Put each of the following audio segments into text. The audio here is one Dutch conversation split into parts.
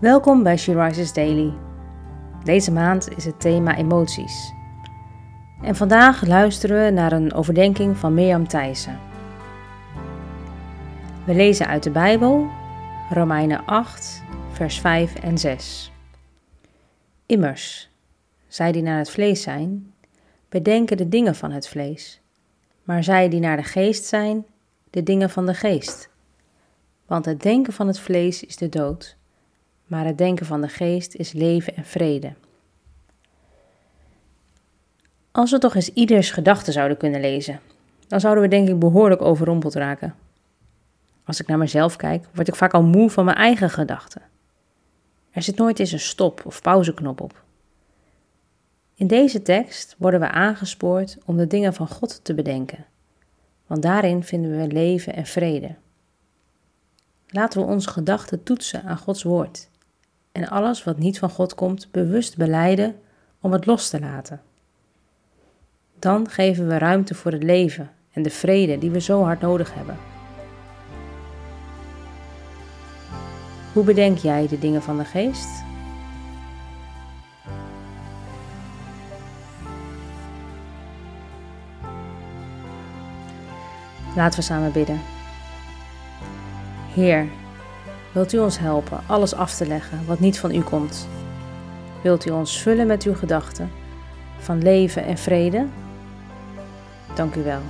Welkom bij She Rises Daily. Deze maand is het thema emoties. En vandaag luisteren we naar een overdenking van Mirjam Thijssen. We lezen uit de Bijbel, Romeinen 8, vers 5 en 6. Immers, zij die naar het vlees zijn, bedenken de dingen van het vlees, maar zij die naar de geest zijn, de dingen van de geest. Want het denken van het vlees is de dood, maar het denken van de geest is leven en vrede. Als we toch eens ieders gedachten zouden kunnen lezen, dan zouden we denk ik behoorlijk overrompeld raken. Als ik naar mezelf kijk, word ik vaak al moe van mijn eigen gedachten. Er zit nooit eens een stop- of pauzeknop op. In deze tekst worden we aangespoord om de dingen van God te bedenken, want daarin vinden we leven en vrede. Laten we onze gedachten toetsen aan Gods woord en alles wat niet van God komt bewust beleiden om het los te laten. Dan geven we ruimte voor het leven en de vrede die we zo hard nodig hebben. Hoe bedenk jij de dingen van de geest? Laten we samen bidden. Heer, wilt u ons helpen alles af te leggen wat niet van u komt? Wilt u ons vullen met uw gedachten van leven en vrede? Dank u wel.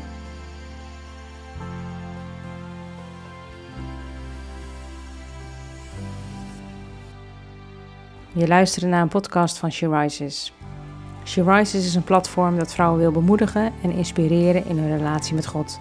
Je luistert naar een podcast van She Rises. She Rises is een platform dat vrouwen wil bemoedigen en inspireren in hun relatie met God.